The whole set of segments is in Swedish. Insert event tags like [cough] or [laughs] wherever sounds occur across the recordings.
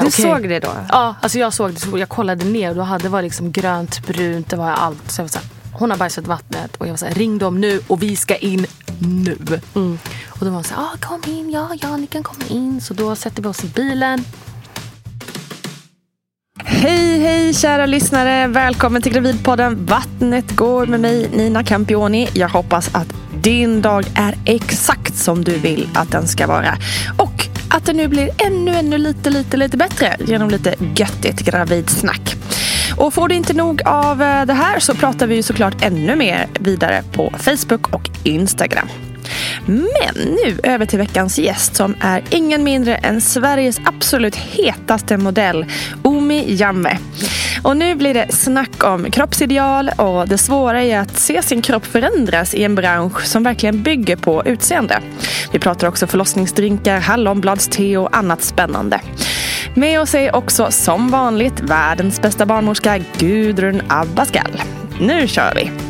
Du okay. såg det då? Ja, alltså jag såg det. Jag kollade ner och då hade, det var liksom grönt, brunt, det var allt. Så jag var så här, hon har bajsat vattnet och jag var så här, ring dem nu och vi ska in nu. Mm. Och då var hon så här, ah, kom in, ja, ja, ni kan komma in. Så då sätter vi oss i bilen. Hej, hej kära lyssnare. Välkommen till Gravidpodden Vattnet går med mig Nina Campioni. Jag hoppas att din dag är exakt som du vill att den ska vara. Och att det nu blir ännu, ännu lite, lite, lite bättre genom lite göttigt gravidsnack. Och får du inte nog av eh, det här så pratar vi ju såklart ännu mer vidare på Facebook och Instagram. Men nu över till veckans gäst som är ingen mindre än Sveriges absolut hetaste modell, Omi Jamme. Och nu blir det snack om kroppsideal och det svåra i att se sin kropp förändras i en bransch som verkligen bygger på utseende. Vi pratar också förlossningsdrinkar, hallonbladste och annat spännande. Med oss är också som vanligt världens bästa barnmorska Gudrun Abascal. Nu kör vi!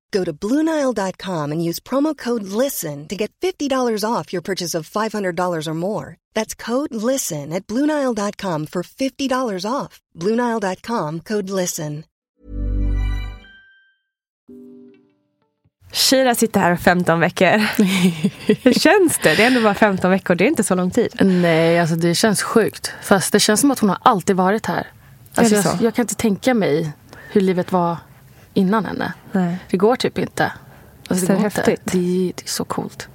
Go to Bluenile.com and use promo code LISTEN to get $50 off your purchase of $500 or more. That's code LISTEN at Bluenile.com for $50 off. Bluenile.com code LISTEN. Shira sitter här 15 veckor. [laughs] Hur känns det? Det är ändå bara 15 veckor, det är inte så lång tid. Nej, alltså det känns sjukt. Fast det känns som att hon har alltid varit här. Alltså jag, jag kan inte tänka mig hur livet var innan henne. Nej. Det går typ inte. Alltså, det, är häftigt. Det, är, det, är så coolt.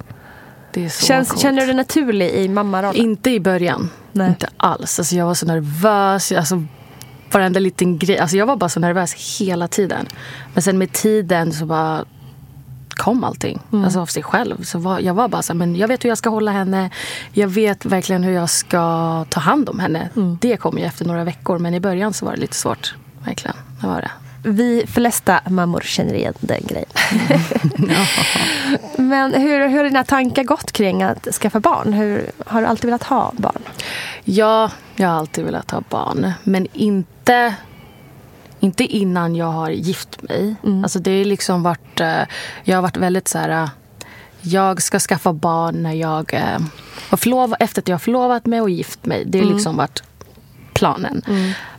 Det är så Känns, coolt. Känner du dig naturlig i mammarollen? Inte i början. Nej. Inte alls. Alltså, jag var så nervös. Alltså, varenda liten grej. Alltså, jag var bara så nervös hela tiden. Men sen med tiden så bara kom allting. Mm. Alltså av sig själv. Så var, jag var bara så här, men jag vet hur jag ska hålla henne. Jag vet verkligen hur jag ska ta hand om henne. Mm. Det kom ju efter några veckor. Men i början så var det lite svårt. Verkligen. Det var det vi flesta mammor känner igen den grejen. [laughs] Men hur, hur har dina tankar gått kring att skaffa barn? Hur, har du alltid velat ha barn? Ja, Jag har alltid velat ha barn. Men inte, inte innan jag har gift mig. Mm. Alltså det är liksom varit... eh, Jag har varit väldigt så här... eh, Jag ska skaffa barn när jag eh, har förlov, efter att jag har förlovat mig och gift mig. Det har Mm. liksom varit planen.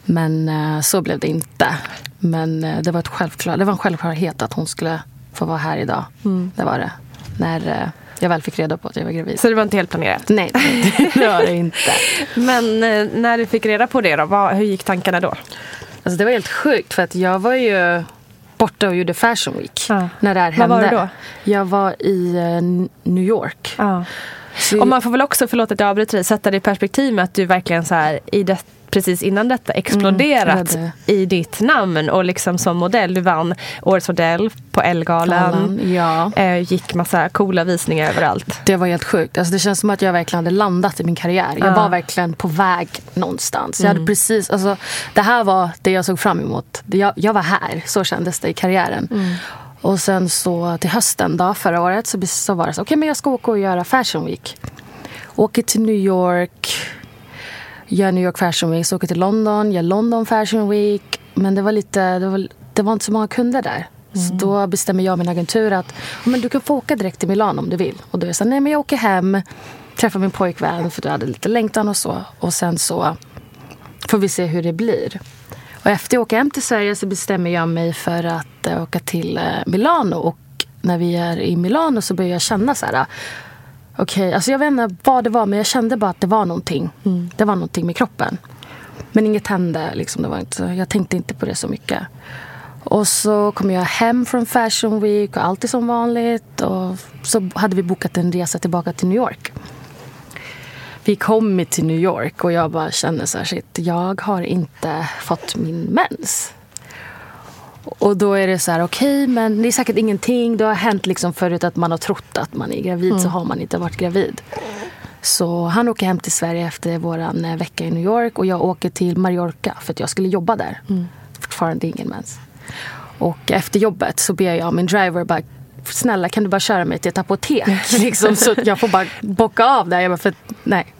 Men eh, så blev det inte. Men eh, det var, ett självklar, det var en självklarhet att hon skulle få vara här idag. Mm. Det var det. När eh, jag väl fick reda på att jag var gravid. Så det var inte helt planerat. Nej, det, [laughs] det var det inte. Men eh, när du fick reda på det då, vad, hur gick tankarna då? Alltså det var helt sjukt för att jag var ju borta och gjorde Fashion Week Ja. när det här Var hände. var du då? Jag var i New York. Ja. Så- Och man får väl också, förlåt att jag avbryter dig, sätta det i perspektiv med att du verkligen så här, i det, precis innan detta exploderat Mm, i ditt namn och liksom som modell. Du vann Årets modell på Ellegalan. Galan, ja. Eh, gick massa coola visningar överallt. Det var helt sjukt. Alltså det känns som att jag verkligen hade landat i min karriär. Jag Ja. var verkligen på väg någonstans. Mm. Jag hade precis, alltså, det här var det jag såg fram emot. Jag, jag var här, så kändes det i karriären. Mm. Och sen så till hösten då, förra året så, så var det så okej men jag ska åka och göra Fashion Week. Åker till New York, gör New York Fashion Week, så åker till London, gör London Fashion Week. Men det var lite, det var, det var inte så många kunder där. Så då bestämmer jag och min agentur att "Ja, men du kan få åka direkt till Milano om du vill. Och då är jag så nej men jag åker hem, träffar min pojkvän för du hade lite längtan och så. Och sen så får vi se hur det blir. Och efter jag åker hem till Sverige så bestämmer jag mig för att eh, åka till eh, Milano. Och när vi är i Milano så börjar jag känna så här. Okej, alltså jag vet inte vad det var men jag kände bara att det var någonting. Det var någonting med kroppen. Men inget hände. Liksom, det var inte, jag tänkte inte på det så mycket. Och så kom jag hem från Fashion Week och allt är som vanligt. Och så hade vi bokat en resa tillbaka till New York. Vi kom till New York och jag bara kände så här, shit, jag har inte fått min mens. Och då är det så här, okej, men det är säkert ingenting. Det har hänt liksom förut att man har trott att man är gravid, så har man inte varit gravid. Så han åker hem till Sverige efter vår vecka i New York och jag åker till Mallorca för att jag skulle jobba där. Fortfarande ingen mens. Och efter jobbet så ber jag min driver bara Snälla kan du bara köra mig till ett apotek? [laughs] [laughs] liksom, så jag får bara bocka av där. Jag bara, för, nej.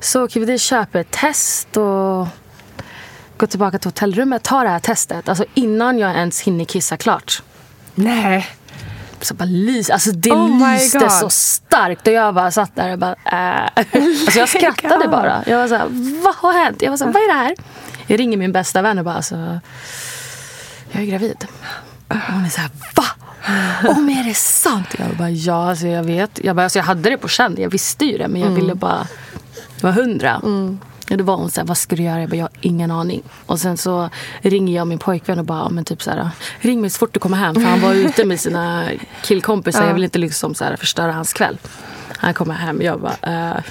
Så åker vi dit, köper ett test och går tillbaka till hotellrummet, tar det här testet. Alltså innan jag ens hinner kissa klart. Nej. Så bara lys, alltså det Oh lyste så starkt. Och jag bara satt där och bara... Äh. Alltså jag [laughs] skrattade God. bara. Jag var så här, vad har hänt? Jag var så här, vad är det här? Jag ringer min bästa vän och bara, alltså, jag är gravid. Och hon är så här, va? Om är det sant? Jag bara, ja, alltså jag vet. Jag, bara, alltså jag hade det på känn, jag visste ju det. Men jag ville bara vara hundra. Och då var hon så här, vad ska du göra? Jag bara, jag har ingen aning. Och sen så ringer jag min pojkvän och bara, ja, men typ så här, ring mig så fort du kommer hem. För han var ute med sina [laughs] killkompisar. Jag vill inte liksom så här, förstöra hans kväll. Han kommer hem och jag bara, eh,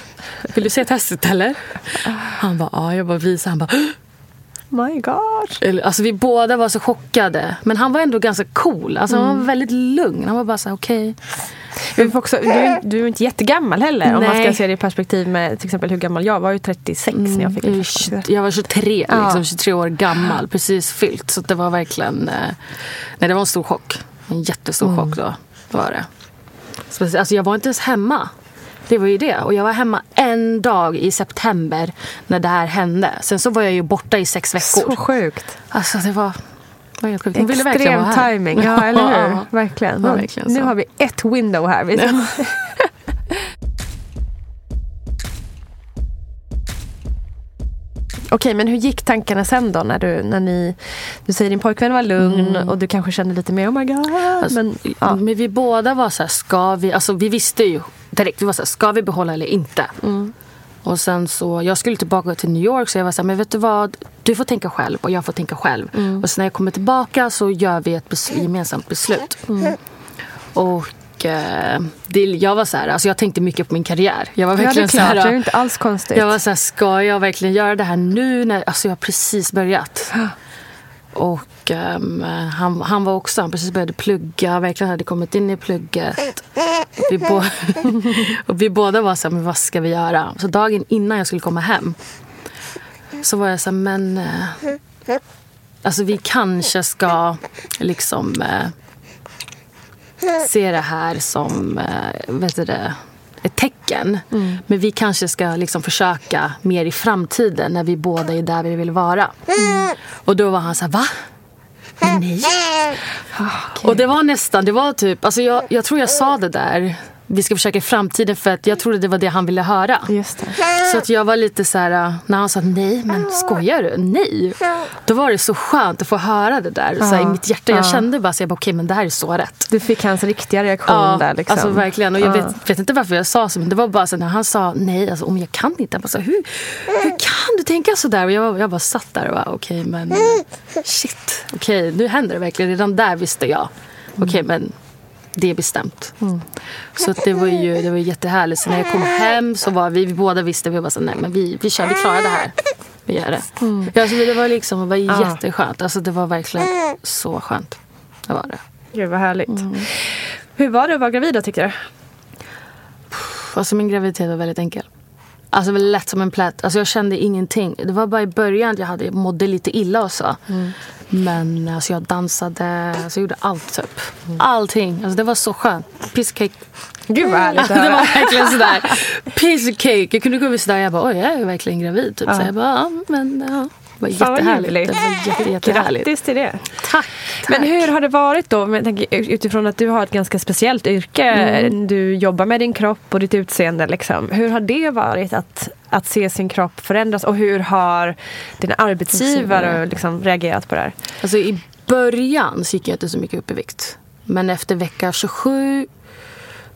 vill du se testet eller? Han bara, ja. Jag bara, visa. Han bara, My God. alltså vi båda var så chockade. Men han var ändå ganska cool. Alltså Han var väldigt lugn. Han var bara så här, okej. Vi får också, du, är- du är inte jättegammal heller. Om man ska Nej. se det i perspektiv med till exempel hur gammal jag var. Jag var ju 36 när jag fick det var första. 20 Jag var 23, Ja. liksom, 23 år gammal. Precis fyllt. Så det var verkligen... Eh, nej, det var en stor chock. En jättestor Mm. chock då. Var det. Alltså, jag var inte ens hemma. Det var ju det. Och jag var hemma en dag i september när det här hände. Sen så var jag ju borta i sex veckor. Så sjukt. Alltså det var, Hon ville verkligen vara här. timing, ja [laughs] eller hur? Ja. Verkligen. Var verkligen nu har vi ett window här. Vi Okej, men hur gick tankarna sen då? När du, när ni, du säger din pojkvän var lugn och du kanske kände lite mer oh my god. Alltså, men, ja. Men vi båda var så här, ska vi... Alltså vi visste ju direkt, vi var så här, ska vi behålla eller inte? Mm. Och sen så, jag skulle tillbaka till New York så jag var så här, men vet du vad? Du får tänka själv och jag får tänka själv. Mm. Och sen när jag kommer tillbaka så gör vi ett bes- gemensamt beslut. Mm. Och eh, det, jag var så här, alltså jag tänkte mycket på min karriär. Jag var ja, det är verkligen så klart. här, Det är inte alls konstigt. jag var så här, ska jag verkligen göra det här nu? När, alltså jag har precis börjat. Och ehm, han, han var också, han precis började plugga, verkligen hade kommit in i plugget. Och vi, bo- [laughs] och vi båda var så här, men vad ska vi göra? Så dagen innan jag skulle komma hem så var jag så här, men eh, alltså vi kanske ska liksom eh, se det här som, eh, vet du det, ett tecken. Mm. Men vi kanske ska liksom försöka mer i framtiden när vi båda är där vi vill vara. Och då var han så här, va? Nej. Och det var nästan, det var typ, alltså jag, jag tror jag sa det där. Vi ska försöka i framtiden för att jag trodde det var det han ville höra. Så att jag var lite så här, när han sa nej, men skojar du? Nej. Då var det så skönt att få höra det där så här, i mitt hjärta. Jag kände bara, så jag bara okej men det här är så rätt. Du fick hans riktiga reaktion där. Liksom. alltså verkligen. Och jag Ja. vet, vet inte varför jag sa så, men det var bara så när han sa nej, alltså om jag kan inte. Jag bara hur, hur kan du tänka så där? Och jag, jag bara satt där och bara okej men shit. Okej, nu händer det verkligen. Redan där visste jag. Okej men det är bestämt. Så att det var ju det var jättehärligt. Så när jag kom hem så var vi, vi båda visste, vi var så nej men vi, vi kör, vi klarar det här. Vi gör det. Ja, alltså, det var liksom det var jätteskönt. Alltså det var verkligen så skönt. Det var det. Gud vad härligt. Hur var det att vara gravid då tyckte du? Alltså min graviditet var väldigt enkel. Alltså väl lätt som en plätt. Alltså jag kände ingenting. Det var bara i början jag hade, jag mådde lite illa och så. Men alltså jag dansade, alltså jag gjorde allt typ. Allting. Alltså det var så skönt. Piece of cake. Gud vad härligt [laughs] det höra. var verkligen sådär. Piece of cake. Jag kunde gå vid sådär jag bara oj jag är verkligen gravid. Typ. Så jag bara ja men ja. Var jättehärligt. Det var jätte, jättehärligt. Grattis till det. Tack. Men hur har det varit då, utifrån att du har ett ganska speciellt yrke, du jobbar med din kropp och ditt utseende. Liksom. Hur har det varit att, att se sin kropp förändras och hur har dina arbetsgivare liksom, reagerat på det här? Alltså i början så gick jag inte så mycket upp i vikt. Men efter vecka 27,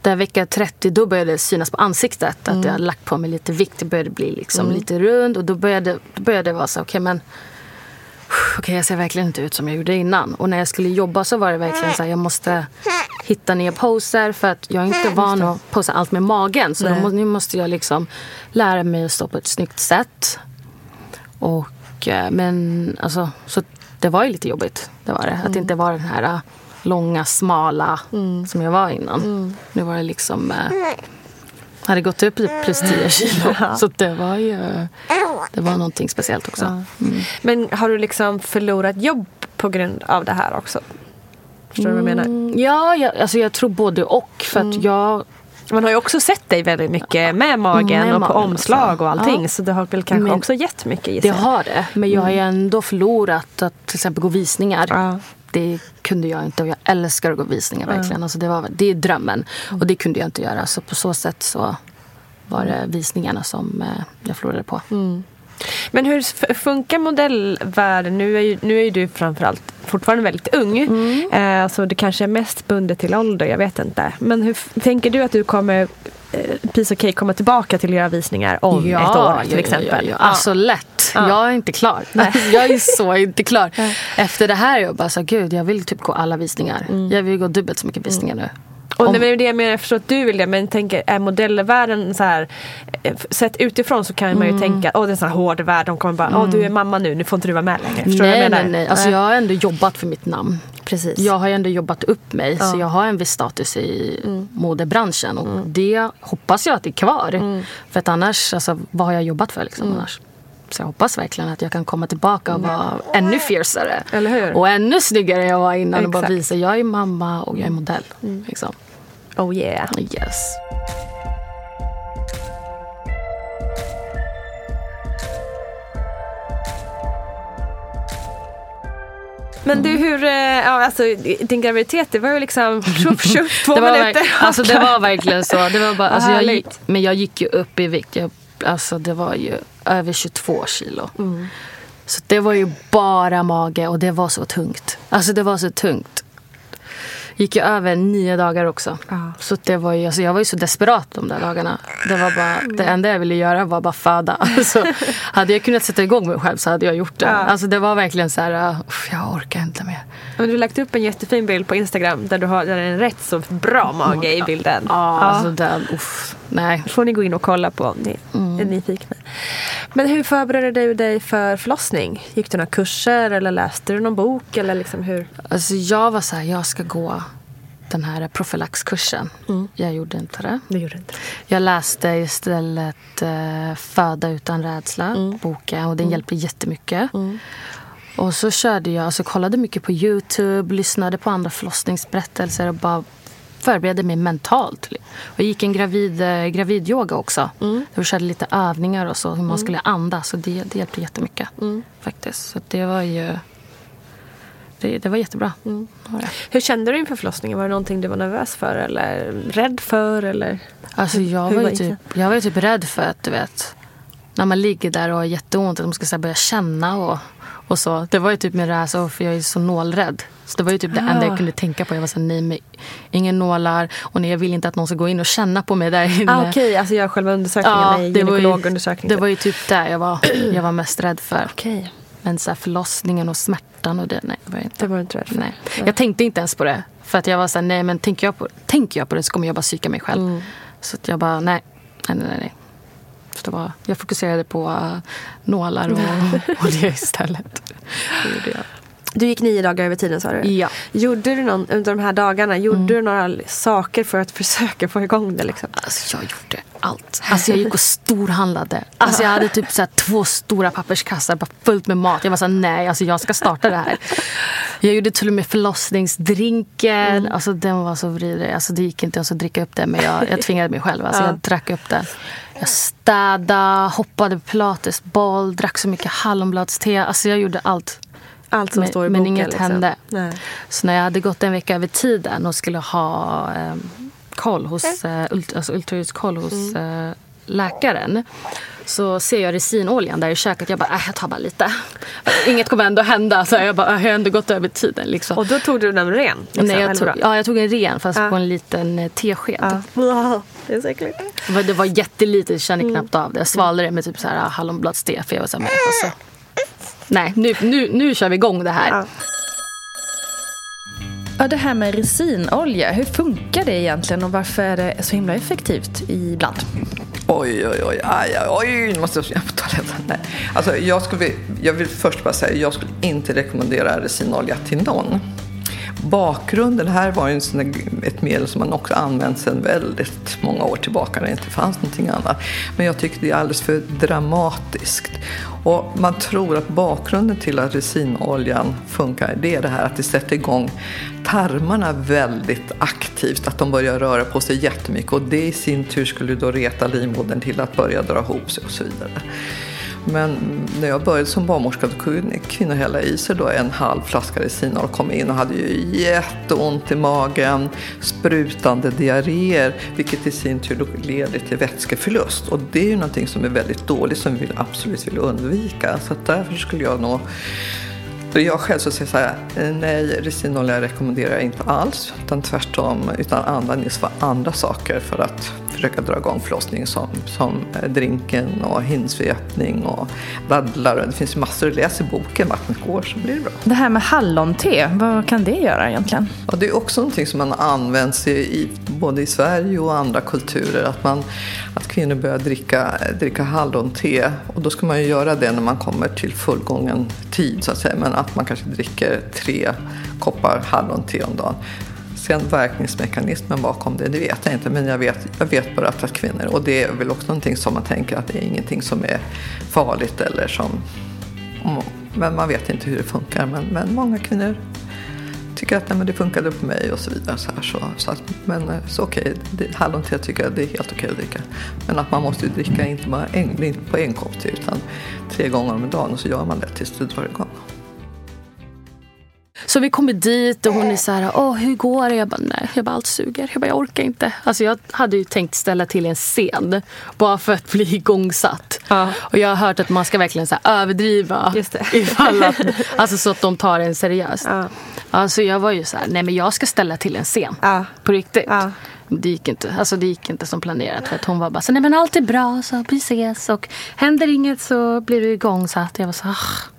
där vecka 30, då började det synas på ansiktet att jag hade lagt på mig lite vikt. Det började bli liksom lite rund och då började, då började det vara så, okej men Okej, jag ser verkligen inte ut som jag gjorde innan. Och när jag skulle jobba så var det verkligen så här, jag måste hitta nya poser för att jag är inte van att posa allt med magen. Så då, nu måste jag liksom lära mig att stå på ett snyggt sätt. Och, eh, men alltså, så det var ju lite jobbigt. Det var det. Att inte vara den här långa, smala som jag var innan. Nu var det liksom... Eh, hade gått upp i plus 10 kilo. Så det var ju... Det var någonting speciellt också. Mm. Men har du liksom förlorat jobb på grund av det här också? Förstår du vad jag menar? Mm, Ja, jag, alltså jag tror både och. För att jag... Man har ju också sett dig väldigt mycket med magen Med och på magen omslag också. och allting. Ja. Så det har väl kanske Men- också gett mycket Det gissar jag. har det. Men jag har ju ändå förlorat att till exempel gå visningar. Ja. Det kunde jag inte och jag älskar att gå visningar verkligen. Alltså det, var, det är drömmen. Och det kunde jag inte göra. Så på så sätt så var det visningarna som eh, jag förlorade på. Men hur funkar modellvärlden? Nu är ju, nu är ju du framförallt fortfarande väldigt ung. Eh, så det kanske är mest bundet till ålder, jag vet inte. Men hur tänker du att du kommer, Piece of Cake, komma tillbaka till att göra visningar om ett år till exempel? Ja, ja. Alltså lätt. Jag är inte klar. [laughs] jag är så inte klar. Efter det här jag bara så gud jag vill typ gå alla visningar. Jag vill gå dubbelt så mycket visningar nu. Och Om- det är det jag menar, jag förstår att du vill det, men tänker, är modellvärlden så här, eh, sett utifrån så kan man Mm. ju tänka, åh det är en sån här hård värld, de kommer bara, åh du är mamma nu, nu får inte du vara med längre. Förstår du vad nej, jag menar? nej, nej. Alltså, jag har ändå jobbat för mitt namn. Precis. Jag har ju ändå jobbat upp mig så jag har en viss status i modebranschen och det hoppas jag att det är kvar. För att annars, alltså, vad har jag jobbat för liksom annars? Så jag hoppas verkligen att jag kan komma tillbaka och vara ännu fiercare. Eller hur? Och ännu snyggare än jag var innan och bara Exakt. visa jag är mamma och jag är modell. Liksom. Oh yeah. Yes. Men du, hur, eh, ja, alltså, din graviditet, det var ju liksom [laughs] tjoff tjoff, två det var, minuter. verk- [laughs] alltså, det var verkligen så. Det var bara, alltså, jag gick, men jag gick ju upp i vikt. Jag, alltså, det var ju över 22 kilo. Mm. Så det var ju bara mage och det var så tungt. Alltså det var så tungt. Gick ju över nio dagar också. Ja. Så det var ju, alltså jag var ju så desperat de där dagarna. Det, var bara, det enda jag ville göra var bara föda. [laughs] Alltså, hade jag kunnat sätta igång mig själv så hade jag gjort det. Ja. Alltså det var verkligen så här, uh, jag orkar inte mer. Men du har lagt upp en jättefin bild på Instagram där du har där är en rätt så bra mage i bilden. Ja, alltså den, uff, nej. får ni gå in och kolla på om ni är nyfikna. Men hur förberedde du dig för förlossning? Gick du några kurser eller läste du någon bok? Eller liksom hur? Alltså jag var så här, jag ska gå den här profylaxkursen. Jag gjorde inte det. Det gjorde inte. Jag läste istället eh, Föda utan rädsla, boken. Och den hjälpte jättemycket. Och så körde jag, alltså kollade mycket på Youtube, lyssnade på andra förlossningsberättelser och bara förberedde mig mentalt. Och jag gick en gravid, eh, gravidyoga också. Mm. Jag körde lite övningar och så, hur man mm. skulle andas. Och det, det hjälpte jättemycket. Mm. Faktiskt. Så det var ju... Det, det var jättebra. Mm. Hur kände du inför förlossningen? Var det någonting du var nervös för eller rädd för? Eller? Alltså jag, var, var ju typ, jag var ju typ rädd för att du vet när man ligger där och har jätteont att man ska så börja känna och, och så. Det var ju typ det här, så, för jag är så nålrädd. Så det var ju typ det enda jag ah. kunde tänka på. Jag var så nej, men ingen nålar och nej, jag vill inte att någon ska gå in och känna på mig där inne. Ah, Okej, okay. alltså göra själva undersökningen ja, med gynekologundersökningen. Det var ju typ det jag var, jag var mest rädd för. Okay. Men så förlossningen och smärtan och det, nej. Det var inte, det var inte rädd för. Nej. Jag tänkte inte ens på det. För att jag var så här, nej men tänker jag på, tänker jag på det så kommer jag bara psyka mig själv. Mm. Så att jag bara, nej, nej, nej. nej. Så det var, jag fokuserade på uh, nålar och, [laughs] och det istället. Det gjorde jag. Du gick nio dagar över tiden sa du? Ja. Gjorde du någon, under de här dagarna, gjorde mm. du några saker för att [laughs] försöka få igång det? Liksom? Alltså, jag gjorde allt. Alltså, jag gick och storhandlade. Alltså, jag hade [laughs] typ så två stora papperskassar bara fullt med mat. Jag var så här, nej, alltså, jag ska starta det här. Jag gjorde till och med förlossningsdrinken. Mm. Alltså, den var så vridig. Alltså, det gick inte ens att dricka upp det, men jag, jag tvingade mig själv. Alltså, ja. Jag drack upp det. Jag städade, hoppade pilatesboll, drack så mycket hallonbladste. Alltså, jag gjorde allt. Allt som men, står i boken. Men inget liksom. hände. Nej. Så när jag hade gått en vecka över tiden och skulle ha eh, koll hos, eh, ult, alltså ultraljudskoll hos mm. eh, läkaren så ser jag resinoljan där i köket. Jag bara, äh, jag tar bara lite. [laughs] Inget kommer ändå hända. Så jag bara, jag har ändå gått över tiden. Liksom. Och då tog du den ren? Liksom, Nej, jag tog, ja, jag tog en ren fast ja. på en liten eh, tesked. Ja. [laughs] Det är så äckligt. Det var jättelite, jag kände knappt av det. Jag svalde det med typ så här hallonbladste. För jag var så här, men, alltså, Nej, nu, nu, nu kör vi igång det här. Ja. Ja, det här med resinolja, hur funkar det egentligen och varför är det så himla effektivt ibland? Oj, oj, oj, aj, aj, oj, nu måste jag på toaletten. Nej. Alltså, jag, skulle, jag vill först bara säga, jag skulle inte rekommendera resinolja till någon. Bakgrunden här var ju ett medel som man också använt sedan väldigt många år tillbaka när det inte fanns någonting annat. Men jag tycker det är alldeles för dramatiskt. Och man tror att bakgrunden till att resinoljan funkar det är det här att det sätter igång tarmarna väldigt aktivt, att de börjar röra på sig jättemycket och det i sin tur skulle då reta livmodern till att börja dra ihop sig och så vidare. Men när jag började som barnmorska då kunde kvinnor hälla i sig då en halv flaska Resinol och kom in och hade ju jätteont i magen, sprutande diarréer, vilket i sin tur leder till vätskeförlust. Och det är ju någonting som är väldigt dåligt som vi vill, absolut vill undvika. Så därför skulle jag nog För jag själv så säger så här, eh, nej, resinolja rekommenderar jag inte alls. Utan tvärtom, utan användning för andra saker för att försöka dra igång förlossningen som, som drinken och hinsvepning och dadlar. Det finns ju massor, läs i boken Vattnet går så blir det bra. Det här med hallonte, vad kan det göra egentligen? Ja, det är också någonting som man används i, i, både i Sverige och andra kulturer. Att, man, att kvinnor börjar dricka, dricka hallonte och då ska man ju göra det när man kommer till fullgången tid så att säga. Men att man kanske dricker tre koppar hallonte om dagen. Sen verkningsmekanismen bakom det, det vet jag inte. Men jag vet, jag vet bara att kvinnor, och det är väl också någonting som man tänker att det är ingenting som är farligt eller som... Men man vet inte hur det funkar. Men, men många kvinnor tycker att nej, men det funkade på mig och så vidare. Så här, så, så att, men eh, så okej, okay, tycker jag det är helt okej okay att dricka. Men att man måste ju dricka inte bara en, inte på en kopp till utan tre gånger om dagen och så gör man det tills det drar igång. Så vi kommer dit och hon är så här, Åh, hur går det? Jag bara, nej, jag bara, allt suger. Jag bara, jag orkar inte. Alltså jag hade ju tänkt ställa till en scen bara för att bli igångsatt. Ja. Och jag har hört att man ska verkligen så här, överdriva. Just det. [laughs] Ifall att, alltså så att de tar en seriöst. Ja. Alltså jag var ju så här, nej men jag ska ställa till en scen. Ja. På riktigt. Ja. Det gick, inte, alltså det gick inte som planerat. För att hon var bara så, nej men allt är bra, så vi ses. Och händer inget så blir du igångsatt. Jag var så, ah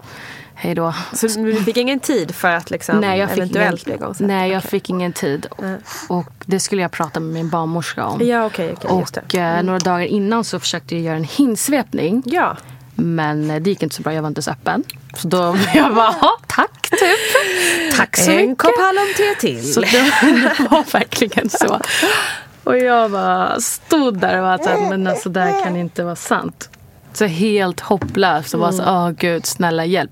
hej då. Så du fick ingen tid för att liksom nej, jag fick eventuellt ingen, bli igångsatt? Nej, jag okay. fick ingen tid. Mm. Och det skulle jag prata med min barnmorska om. Ja, okay, okay, och eh, mm. några dagar innan så försökte jag göra en hinsvepning. Ja. Men eh, det gick inte så bra, jag var inte så öppen. Så då jag bara, [laughs] tack typ. Tack så en mycket. En kopp hallonte till. Så det, [laughs] det var verkligen så. Och jag bara stod där och var så här, men alltså det här kan inte vara sant. Så helt hopplöst och bara så, åh gud, snälla hjälp.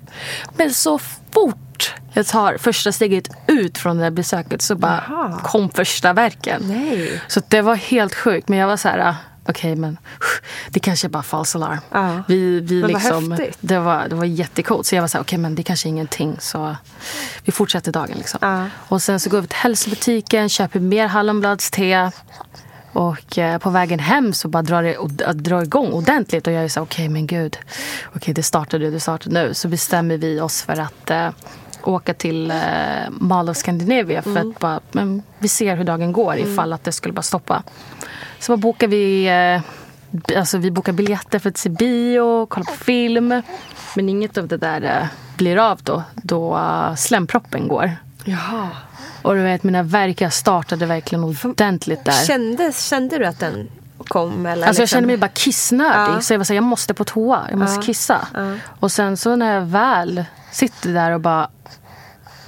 Men så fort jag tar första steget ut från det där besöket så bara Jaha. kom första verken. Nej. Så det var helt sjukt. Men jag var så här, okej men det kanske är bara false alarm. Ja. Vi, vi Men vad liksom, häftigt. det, var, det var jättecoolt. Så jag var så här, okej men det kanske är ingenting. Så vi fortsätter dagen liksom. Ja. Och sen så går vi till hälsobutiken, köper mer hallonbladste. Och eh, på vägen hem så bara drar det och, att dra igång ordentligt. Och jag är så okej men gud. Okej det startade, det startade nu. Så bestämmer vi oss för att eh, åka till eh, Mall of Scandinavia. För att bara, men vi ser hur dagen går ifall att det skulle bara stoppa. Så bara bokar vi, eh, alltså vi bokar biljetter för att se bio, kolla på film. Men inget av det där eh, blir av då, då uh, slemproppen går. Jaha. Och du vet, mina verkar startade verkligen ordentligt där. Kändes, kände du att den kom? Eller Alltså jag liksom- kände mig bara kissnödig. Ja. Så jag var så här, jag måste på toa. Jag måste Ja. kissa. Ja. Och sen så när jag väl sitter där och bara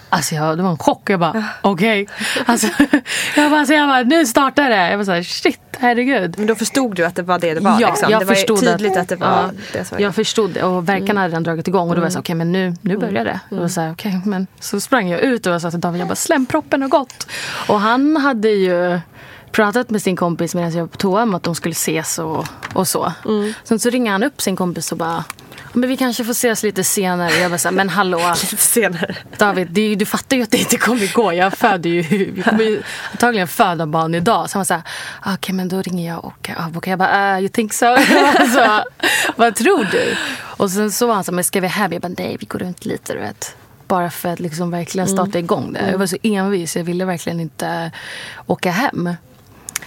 Alltså jag, det var en chock. Jag bara, okej. Alltså, [laughs] jag, bara, så jag bara, nu startar det. Jag var så här, shit, herregud. Men då förstod du att det var det det var? Ja, liksom. jag det var förstod tydligt att, att- det var ja, det som var Jag förstod det och verkarna hade redan dragit igång och då var jag så okej men nu, nu börjar det. Var jag så, här, okej, men så sprang jag ut och sa till David, jag bara slemproppen har gått. Och han hade ju pratat med sin kompis medan jag var på toa om att de skulle ses och, och så. Sen så ringer han upp sin kompis och bara men vi kanske får ses lite senare. Jag bara så här, men hallå [laughs] lite senare. David, ju- du fattar ju att det inte kommer gå. Jag föder ju, vi kommer ju antagligen föda barn idag. Så han var så här, "Ah, okej men då ringer jag och avbokar. Jag bara, uh, you think so? [laughs] alltså, vad tror du? Och sen så var han så här, men ska vi hem? Jag bara, nej vi går runt lite du vet. Bara för att liksom verkligen starta igång det. Jag var så envis, jag ville verkligen inte åka hem.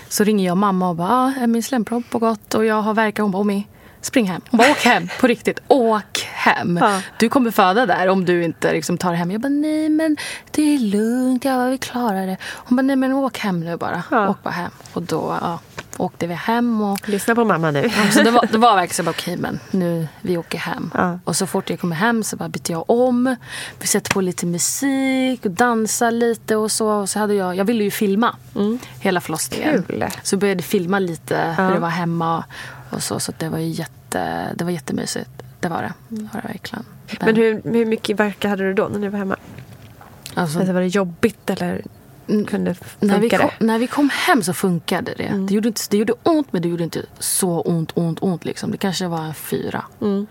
Så ringer jag mamma och bara, ah, är min slempropp på gott och jag har verkat. Hon bara, Omi, spring hem. Bara, åk hem. På riktigt, åk hem. Ja. Du kommer föda där om du inte liksom, tar hem. Jag bara, nej men det är lugnt, ja, vi klarar det. Hon bara, nej men åk hem nu bara. Ja. Åk bara hem. Och då ja, åkte vi hem. Och, Lyssna på mamma nu. så det var, det var verkligen så, okej men nu, vi åker hem. Ja. Och så fort jag kommer hem så bara bytte jag om. Vi sätter på lite musik och dansar lite och så. Och så hade jag, jag ville ju filma hela förlossningen. Kul. Så började filma lite Ja. hur det var hemma och så. Så det var ju jätte, det var jättemysigt. Det var det. Det var det verkligen. Men hur, hur mycket verkar hade du då när du var hemma? Alltså, Alltså, var det jobbigt eller Mm, kunde när, vi kom, när vi kom hem så funkade det. Mm. Det, gjorde inte, det gjorde ont men det gjorde inte så ont, ont, ont. Liksom. Det kanske var en fyra. Mm.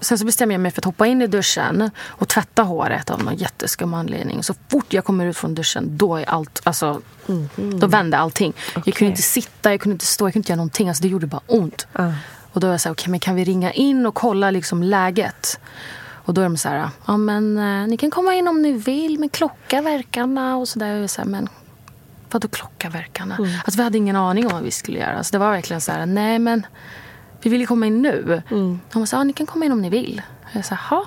Sen så bestämmer jag mig för att hoppa in i duschen och tvätta håret av någon jätteskum anledning. Så fort jag kommer ut från duschen, då är allt, alltså, då vände allting. Jag Okej. kunde inte sitta, jag kunde inte stå, jag kunde inte göra någonting. Alltså, det gjorde bara ont. Ja. Och då var jag så här, okej men kan vi ringa in och kolla liksom läget? Och då är de så här, ja men eh, ni kan komma in om ni vill med klockaverkarna och sådär. Och jag är så men vadå klockaverkarna? Alltså vi hade ingen aning om vad vi skulle göra. Så det var verkligen så här, nej men vi vill ju komma in nu. De var så här, ja ni kan komma in om ni vill. Och jag sa, jaha.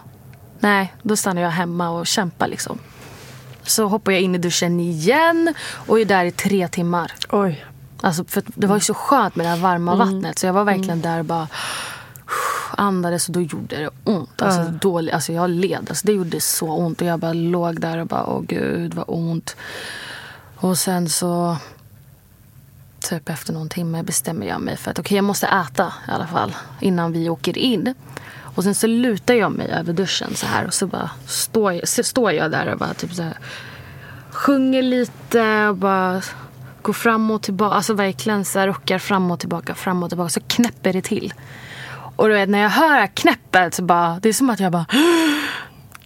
Nej, då stannar jag hemma och kämpar liksom. Så hoppar jag in i duschen igen och är där i tre timmar. Oj. Alltså, för det var ju så skönt med det här varma vattnet. Så jag var verkligen där och bara andades och då gjorde det ont. Alltså, Ja. dålig, alltså jag led. Alltså, det gjorde så ont. Och jag bara låg där och bara, åh gud vad ont. Och sen så, typ efter någon timme bestämmer jag mig för att okej jag måste äta i alla fall innan vi åker in. Och sen så lutar jag mig över duschen så här och så bara står jag, så står jag där och bara typ så här sjunger lite och bara går fram och tillbaka. Alltså verkligen så här rockar fram och tillbaka, fram och tillbaka. Så knäpper det till. Och du vet när jag hör det här knäppet så bara, det är som att jag bara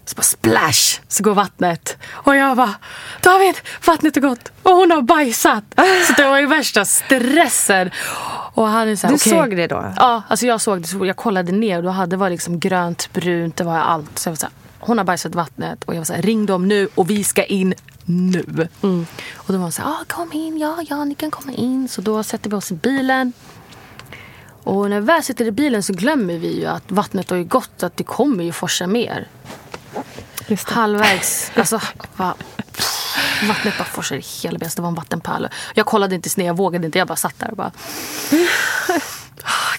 så bara splash så går vattnet. Och jag bara, David, vattnet har gått och hon har bajsat. Så det var ju värsta stressen. Och han är så här, Du okej. såg det då? Ja, alltså jag såg det. Så jag kollade ner och då hade det var liksom grönt, brunt, det var allt. Så jag var så här, hon har bajsat vattnet och jag var så här, ring dem nu och vi ska in nu. Och då var hon så här, ah, kom in, ja, ja, ni kan komma in. Så då sätter vi oss i bilen. Och när vi väl sitter i bilen så glömmer vi ju att vattnet har ju gått, att det kommer ju forsa mer. Halvvägs, alltså va, vattnet bara forsade hela bäst. Det var en vattenpöl. Jag kollade inte ner, jag vågade inte. Jag bara satt där och bara...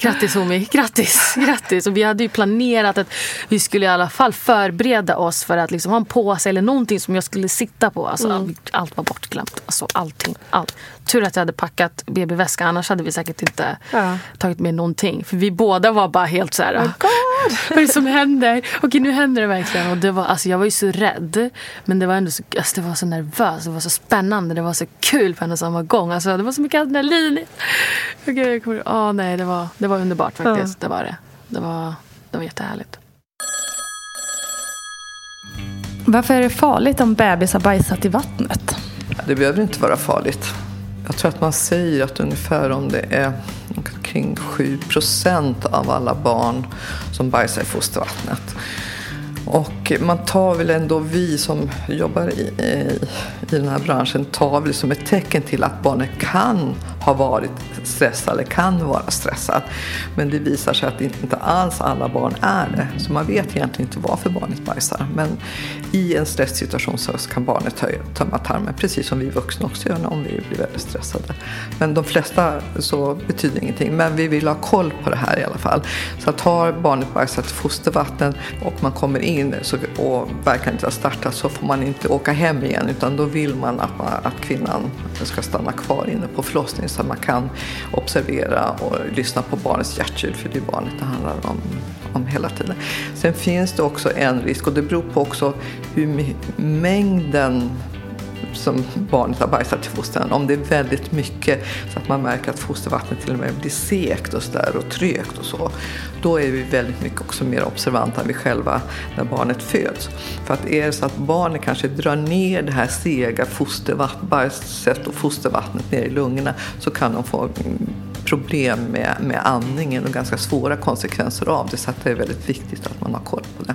grattis Homi, grattis, grattis. Och vi hade ju planerat att vi skulle i alla fall förbereda oss för att liksom ha en påse eller någonting som jag skulle sitta på. Alltså, mm. Allt var bortglömt. Alltså, allting, allt. Tur att jag hade packat BB-väska, annars hade vi säkert inte ja. tagit med någonting. För vi båda var bara helt så här, oh [laughs] vad är det som händer? Okej, nu händer det verkligen. Och det var, alltså, jag var ju så rädd. Men det var ändå så, alltså, det var så nervöst, det var så spännande, det var så kul på en och samma gång. Alltså, det var så mycket adrenalin. Okay, jag kommer, oh, nej, det, var, det var underbart faktiskt. Ja. Det var det. Det var, det var jättehärligt. Varför är det farligt om bebisar bajsat i vattnet? Det behöver inte vara farligt. Jag tror att man säger att ungefär om det är kring 7 procent av alla barn som bajsar i fostervattnet. Och man tar väl ändå, vi som jobbar i, i, i den här branschen, tar väl som ett tecken till att barnet kan har varit stressad eller kan vara stressad. Men det visar sig att inte alls alla barn är det. Så man vet egentligen inte varför barnet bajsar. Men i en stresssituation så kan barnet tömma tarmen, precis som vi vuxna också gör om vi blir väldigt stressade. Men de flesta så betyder ingenting. Men vi vill ha koll på det här i alla fall. Så att har barnet bajsat fostervatten och man kommer in så, och verkar inte ha startat så får man inte åka hem igen utan då vill man att, man, att kvinnan ska stanna kvar inne på förlossningen så att man kan observera och lyssna på barnets hjärtljud för det är barnet det handlar om, om hela tiden. Sen finns det också en risk och det beror på också hur mängden som barnet har bajsat till fostran. Om det är väldigt mycket så att man märker att fostervattnet till och med blir sekt och, så och trögt och så. Då är vi väldigt mycket också mer observanta än vi själva när barnet föds. För att är det så att barnet kanske drar ner det här sega fostervattnet och fostervattnet ner i lungorna så kan de få problem med, med andningen och ganska svåra konsekvenser av det. Så att det är väldigt viktigt att man har koll på det.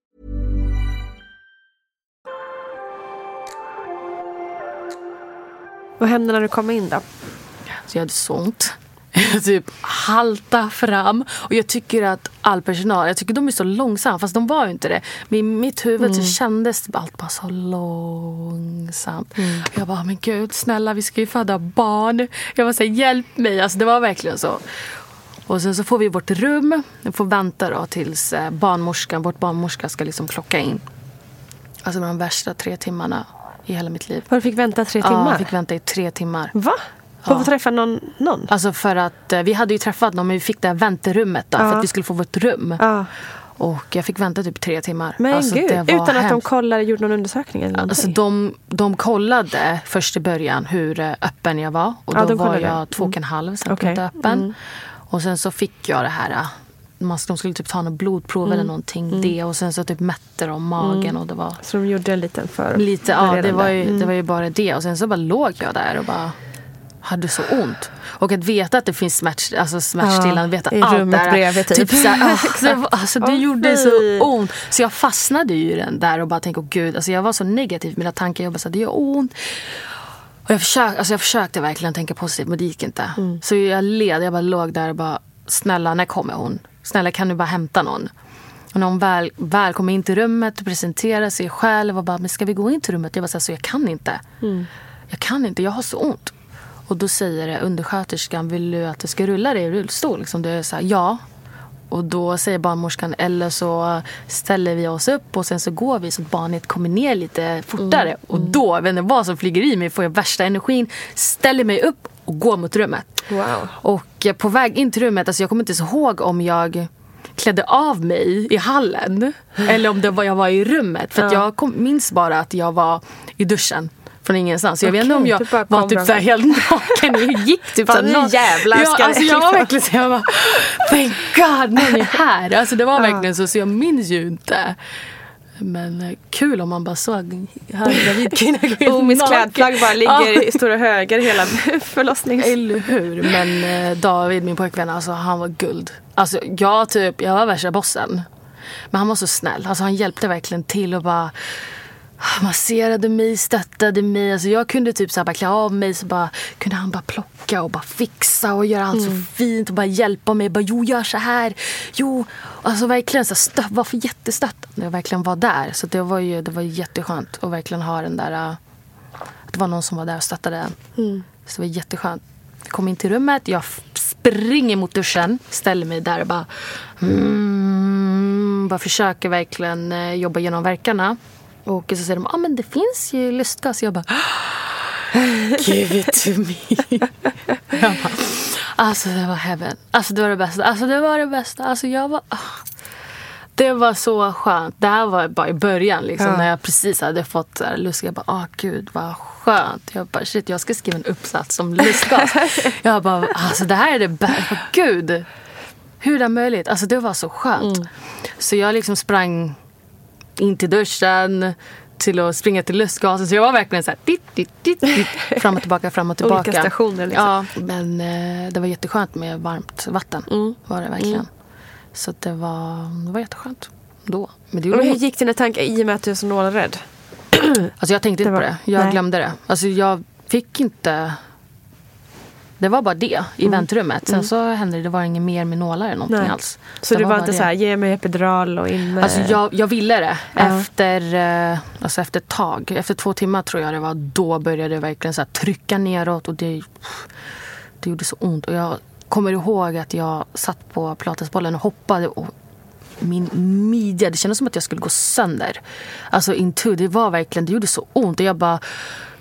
Vad hände när du kom in då? Så jag hade så ont. [laughs] Jag typ halta fram. Och jag tycker att all personal, jag tycker de är så långsamma. Fast de var ju inte det. Men i mitt huvud så kändes allt bara så långsamt. Jag bara, men gud snälla vi ska ju föda barn. Jag var så här, hjälp mig. Alltså det var verkligen så. Och sen så får vi vårt rum. Vi får vänta då tills eh, barnmorskan, vårt barnmorska ska liksom klocka in. Alltså de värsta tre timmarna i hela mitt liv. För du fick vänta tre Ja, timmar? jag fick vänta i tre timmar. Va? För att få träffa någon? någon? Alltså för att eh, vi hade ju träffat någon men vi fick det här vänterummet då, Ja. för att vi skulle få vårt rum. Ja. Och jag fick vänta typ tre timmar. Men alltså, gud, det var utan att de hemskt. kollade, gjorde någon undersökning eller Alltså någonting? de, de kollade först i början hur eh, öppen jag var. Och Ja, då var jag två och en halv centimeter Okej. öppen. Mm. Och sen så fick jag det här. Man, de skulle typ ta något blodprov Mm. eller någonting. Mm. Det och sen så typ mätte de magen Mm. och det var Så de gjorde en liten för... Lite, ja det var, ju, Mm. det var ju bara det. Och sen så bara låg jag där och bara hade så ont. Och att veta att det finns smärt, alltså smärtstillande, Ja, veta i allt rummet där. bredvid, typ. så här, [laughs] var- alltså, det Åh, gjorde så ont. Så jag fastnade ju i den där och bara tänkte, åh gud. Alltså, jag var så negativ med mina tankar. Jag bara, så här, det gör ont. Och jag, försökte, alltså, jag försökte verkligen tänka positivt men det gick inte. Mm. Så jag led, jag bara låg där och bara, snälla när kommer hon? Snälla kan du bara hämta någon? Och när hon väl, väl kom in till rummet och presenterade sig själv och bara, men ska vi gå in till rummet? Jag var så, här, så jag kan inte. Mm. Jag kan inte, jag har så ont. Och då säger undersköterskan, vill du att du ska rulla dig i rullstol? Liksom, det är så här, ja. Och då säger barnmorskan, eller så ställer vi oss upp och sen så går vi så att barnet kommer ner lite fortare. Mm. Och då, jag vet inte vad som flyger i mig, får jag värsta energin, ställer mig upp och går mot rummet. Wow. Och eh, på väg in till rummet, alltså jag kommer inte ens ihåg om jag klädde av mig i hallen eller om det var jag var i rummet. För jag kom, minns bara att jag var i duschen från ingenstans. Så jag vet inte om jag bara var typ så helt naken. Jag gick typ Fan, så här nu jävlar ja, ska alltså det- Jag var verkligen så jag bara, thank God någon är här. Alltså det var Ja. verkligen så, så jag minns ju inte. Men eh, kul om man bara såg här gravid kvinna gå Omis naken. klädplagg bara ligger Ja. i stora höger hela [laughs] förlossnings... Eller hur? Men eh, David, min pojkvän, alltså, han var guld. Alltså, jag, typ, jag var värsta bossen. Men han var så snäll. Alltså, han hjälpte verkligen till och bara masserade mig, stöttade mig. Alltså, jag kunde typ så här, bara klä av mig så bara, kunde han bara plocka och bara fixa och göra allt så fint och bara hjälpa mig. Bara, jo, gör så här. Jo, alltså verkligen så här, stö- var för jättestöttande. Jag verkligen var där. Så det var ju det var jätteskönt att verkligen ha den där... Att det var någon som var där och stöttade en. Mm. Så det var jätteskönt. Jag kom in till rummet, jag springer mot duschen, ställer mig där och bara... Mm, bara försöker verkligen eh, jobba genom verkarna. Och så säger de, ja ah, men det finns ju lustgas. Jag bara, [gasps] give it to me. [laughs] jag bara, alltså det var heaven. Alltså det var det bästa. Alltså det var det bästa. Alltså jag var... ah. Det var så skönt. Det här var bara i början liksom, Ja. när jag precis hade fått så här lust. Jag bara, åh gud vad skönt. Jag bara, shit jag ska skriva en uppsats om lustgas. [laughs] jag bara, alltså det här är det bästa. Gud. Hur är det möjligt? Alltså det var så skönt. Mm. Så jag liksom sprang in till duschen till att springa till lustgasen. Så jag var verkligen så här, dit, dit, dit, dit, [laughs] fram och tillbaka, fram och tillbaka. Olika stationer liksom. Ja, men eh, det var jätteskönt med varmt vatten. Mm. Var det verkligen. Mm. Så det var, det var jätteskönt då. Men det gjorde hur gick dina tankar i och med att du är så nålrädd? Alltså jag tänkte inte var- på det. Jag nej. glömde det. Alltså jag fick inte... Det var bara det i Mm. väntrummet. Sen Mm. så hände det, det var inget mer med nålar eller någonting Nej. alls. Så Det du var, bara inte det. så här, ge mig epidural och in med... Alltså jag, jag ville det. Ja. Efter, eh, alltså efter ett tag, efter två timmar tror jag det var, då började det verkligen så här trycka neråt och det, det gjorde så ont. Och jag kommer ihåg att jag satt på pilatesbollen och hoppade och min midja, det kändes som att jag skulle gå sönder. Alltså into, det var verkligen, det gjorde så ont. Och jag bara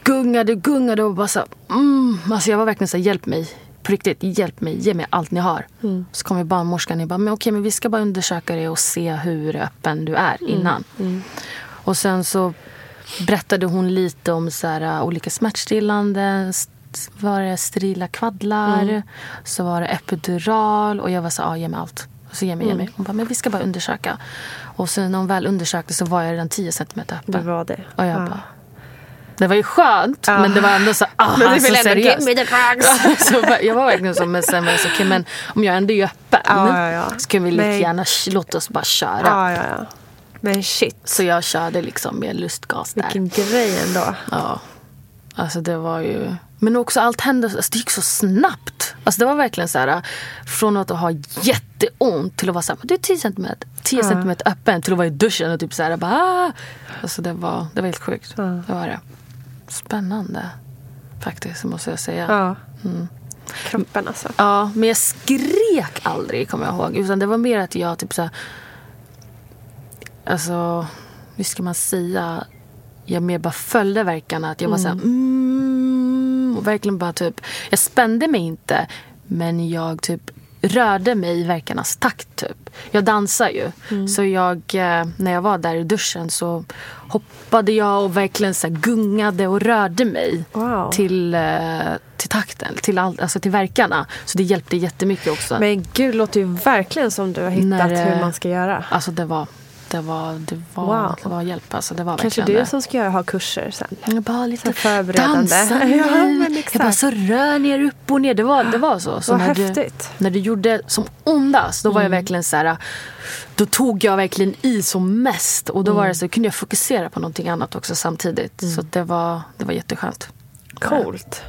gungade, gungade och bara så mm. Alltså jag var verkligen så här, hjälp mig. På riktigt, hjälp mig, ge mig allt ni har. Mm. Så kommer barnmorskan och bara, men okej men vi ska bara undersöka det och se hur öppen du är innan. Mm. Och sen så berättade hon lite om så här, uh, olika smärtstillande, var det sterila kvaddlar, Mm. så var det epidural och jag var så ja ge mig allt. Och så ge mig, ge mig. Mm. Hon bara, men vi ska bara undersöka. Och sen när hon väl undersökte så var jag redan 10 centimeter öppen. Det var det. Och jag Ja. bara, det var ju skönt, Ja. men det var ändå så, [laughs] ah, Men alltså, seriöst. give me the drugs. [laughs] så jag var verkligen så, men sen var jag så, okej men om jag ändå är öppen Ja, ja, ja. så kan vi lika gärna låta oss bara köra. Ja, ja, ja. Men shit. Så jag körde liksom med lustgas där. Vilken grej ändå. Ja. Alltså det var ju... Men också allt hände, alltså det gick så snabbt. Alltså det var verkligen så här, från att ha jätteont till att vara så här, du är 10 centimeter, 10 Ja. centimeter öppen till att vara i duschen och typ så här, bara, ah! Alltså det var, det var helt sjukt. Det var det. Spännande. Faktiskt, måste jag säga. Ja. Mm. Kroppen alltså. Ja, men jag skrek aldrig kommer jag ihåg. Utan det var mer att jag typ så här, Alltså, hur ska man säga? Jag mer bara följde verkarna. Att jag var så här, mm, och verkligen bara typ. Jag spände mig inte. Men jag typ rörde mig i verkarnas takt typ. Jag dansar ju. Så jag, eh, när jag var där i duschen så hoppade jag och verkligen så gungade och rörde mig Wow. till, eh, till takten, till, all, alltså till verkarna. Så det hjälpte jättemycket också. Men gud, låter ju verkligen som du har hittat När, eh, hur man ska göra. Alltså det var, det var, det var, Wow. det var hjälp. Alltså det var Kanske du det. som ska ha kurser sen. Jag bara lite förberedande. dansa [laughs] Ja, Jag bara så rör ner upp och ner. Det var, det var så. så Vad när, häftigt. Du, när du gjorde som ondast, då var Mm. jag verkligen så här. Då tog jag verkligen i som mest. Och då var Mm. det så kunde jag fokusera på någonting annat också samtidigt. Så det var, det var jätteskönt. Coolt.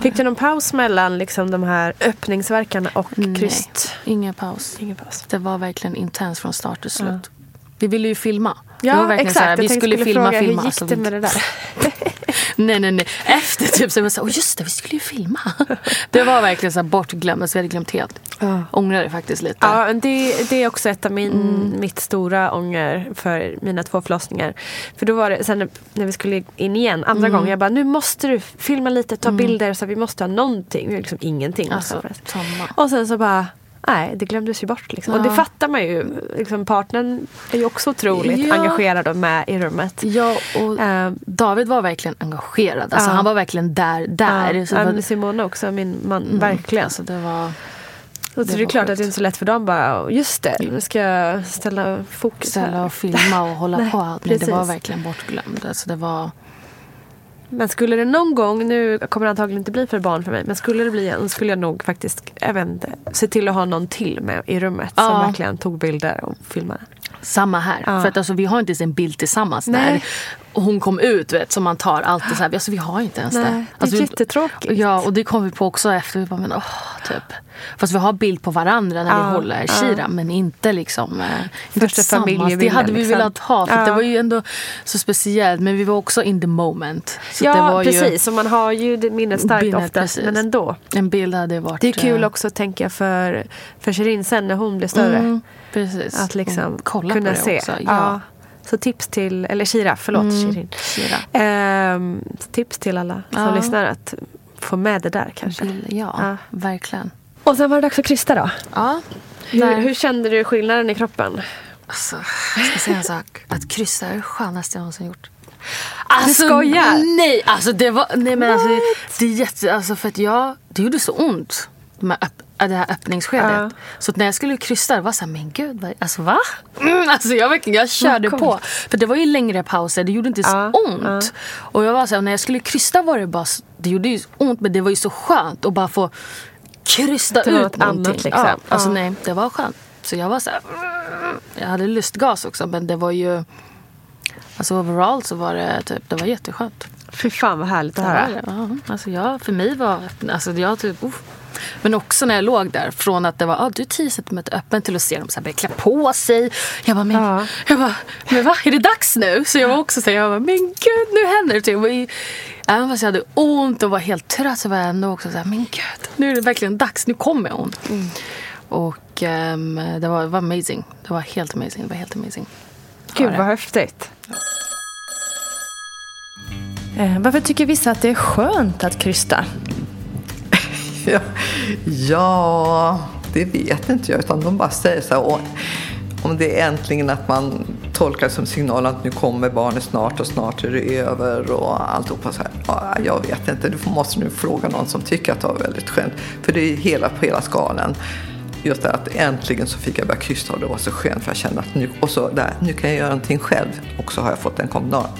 Fick du någon paus mellan liksom, de här öppningsverkarna och kryst? Ingen paus. Ingen paus. Det var verkligen intens från start till slut. Vi ville ju filma. Ja, exakt. här, vi skulle skulle filma, fråga, filma. hur gick Alltså, det med det där? [laughs] nej, nej, nej. Efter typ så var jag så här, åh just det, vi skulle ju filma. [laughs] det var verkligen så bortglömt, så vi hade glömt helt. Ja. Ångrar det faktiskt lite. Ja, det, det är också ett av min, Mm. mitt stora ånger för mina två förlossningar. För då var det sen när vi skulle in igen andra Mm. gången. Jag bara, nu måste du filma lite, ta Mm. bilder så vi måste ha någonting. Vi har liksom ingenting. Alltså, någonstans. samma. Och sen så bara, nej det glömdes ju bort. Liksom. Och det Ja. fattar man ju. Liksom, partnern är ju också otroligt Ja. engagerad och med i rummet. Ja, och Ehm, David var verkligen engagerad. Alltså, Ja. Han var verkligen där. där. ja, Så ja, var- Simona också, min man. Mm, Verkligen. Alltså, det var... så det det är klart sjukt. att det är inte så lätt för dem bara, just det, nu ska jag ställa fokus ställa och filma och hålla [laughs] Nej, på. Men det var verkligen bortglömt. Alltså, det var... Men skulle det någon gång, nu kommer det antagligen inte bli för barn för mig, men skulle det bli en skulle jag nog faktiskt, jag vet inte, se till att ha någon till med i rummet som Ja. verkligen tog bilder och filmade. Samma här. Ja. För att alltså, vi har inte ens en bild tillsammans Nej. när hon kom ut. Vet, som man tar alltid så här. Alltså, vi har inte ens Nej, det. det är Alltså, jättetråkigt. Ja, och det kom vi på också efter. Vi bara, men, åh, typ. Fast vi har bild på varandra när Ja, vi håller ja. Shira. Men inte liksom eh, inte Första familjebilden, Det hade vi liksom. velat ha. För Ja. det var ju ändå så speciellt. Men vi var också in the moment. Så ja, precis. Och man har ju minnet starkt Minnet, oftast, precis. men ändå. Ju, en bild hade varit... Det är kul eh, också, tänker jag, för, för Shirin sen när hon blir större. Mm, precis. Att liksom kolla kunna på det se. också. Ja. Så tips till, eller Shira, förlåt Mm, Shirin. Shira. Ehm, tips till alla som Ja. lyssnar att få med det där kanske. Ja, Ja. verkligen. Och sen var det dags att krysta då. Ja, Hur, hur kände du skillnaden i kroppen? Alltså, jag ska säga en sak. Att kryssa är det skönaste jag någonsin gjort. Alltså, Du skojar? Nej, alltså det var... Nej men alltså, det är jätte... Alltså för att jag... Det gjorde så ont. De här öpp, det här öppningsskedet. Ja. Så att när jag skulle kryssa det var så här, men gud, vad, alltså va? Mm, [laughs] alltså jag, verkligen, jag körde på. För det var ju längre pauser, det gjorde inte så Ja, ont. Och jag var så här, när jag skulle krysta var det bara... Det gjorde ju ont men det var ju så skönt att bara få krysta ut något annat, någonting. liksom. Ja, alltså nej, det var skönt. Så jag var så här... Jag hade lustgas också men det var ju... Alltså overall så var det typ, det var jätteskönt. Fy fan vad härligt att höra. Ja, alltså jag, för mig var alltså jag typ, uff. Men också när jag låg där, från att det var ah, du är 10 cm öppen till att se dem så här börja klä på sig. Jag bara, men, Ja. jag bara, men va, är det dags nu? Så jag var också så här, jag bara, men gud nu händer det. Jag i, även fast jag hade ont och var helt trött så var jag ändå också så här, men gud, nu är det verkligen dags, nu kommer hon. Mm. Och ehm, det, var, det var amazing. Det var helt amazing. Det var helt amazing. Gud vad häftigt. Eh, varför tycker vissa att det är skönt att krysta? Ja, ja, det vet inte jag. Utan de bara säger så här. Och om det är äntligen att man tolkar det som signal att nu kommer barnet snart och snart är det över och alltihopa så här. Ja, jag vet inte, du måste nu fråga någon som tycker att det var väldigt skönt. För det är hela på hela skalan just det att äntligen så fick jag börja krysta och det var så skönt för jag kände att nu, och så där, nu kan jag göra någonting själv. Och så har jag fått en kommentar,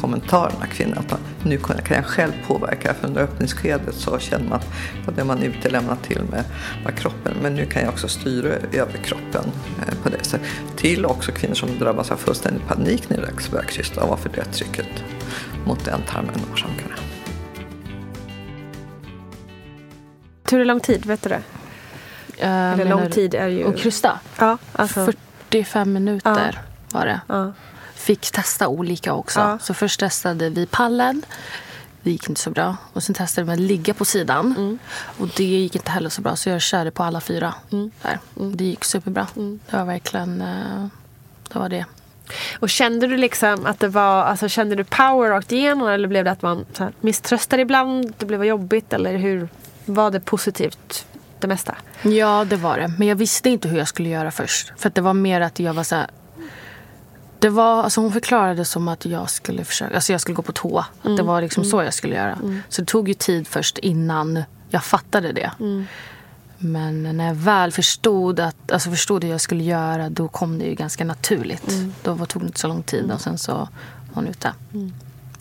kommentar av kvinnan att nu kan jag själv påverka. För under öppningsskedet så känner man att det man är till med var kroppen. Men nu kan jag också styra över kroppen eh, på det sättet. Till också kvinnor som drabbas av fullständig panik när det börjar krysta och varför det trycket mot den tarmen orsakar det. Hur lång tid, vet du det? Uh, Eller lång tid är ju... Och krysta? Ja, alltså... 45 minuter ja. var det. Ja. Fick testa olika också. Ja. Så först testade vi pallen. Det gick inte så bra. Och sen testade vi att ligga på sidan. Mm. Och det gick inte heller så bra. Så jag körde på alla fyra. Mm. Där. Mm. Det gick superbra. Mm. Det var verkligen... Uh, det var det. Och kände du liksom att det var, alltså kände du power rakt igenom eller blev det att man så här, misströstade ibland? Det blev jobbigt eller hur var det positivt det mesta? Ja, det var det. Men jag visste inte hur jag skulle göra först. För det var mer att jag var så här, det var, alltså hon förklarade som att jag skulle försöka, alltså jag skulle gå på toa. Mm. det var liksom mm. så jag skulle göra. Mm. Så det tog ju tid först innan jag fattade det. Mm. Men när jag väl förstod, att, alltså förstod hur jag skulle göra då kom det ju ganska naturligt. Mm. Då tog det inte så lång tid Mm. och sen så var hon ute.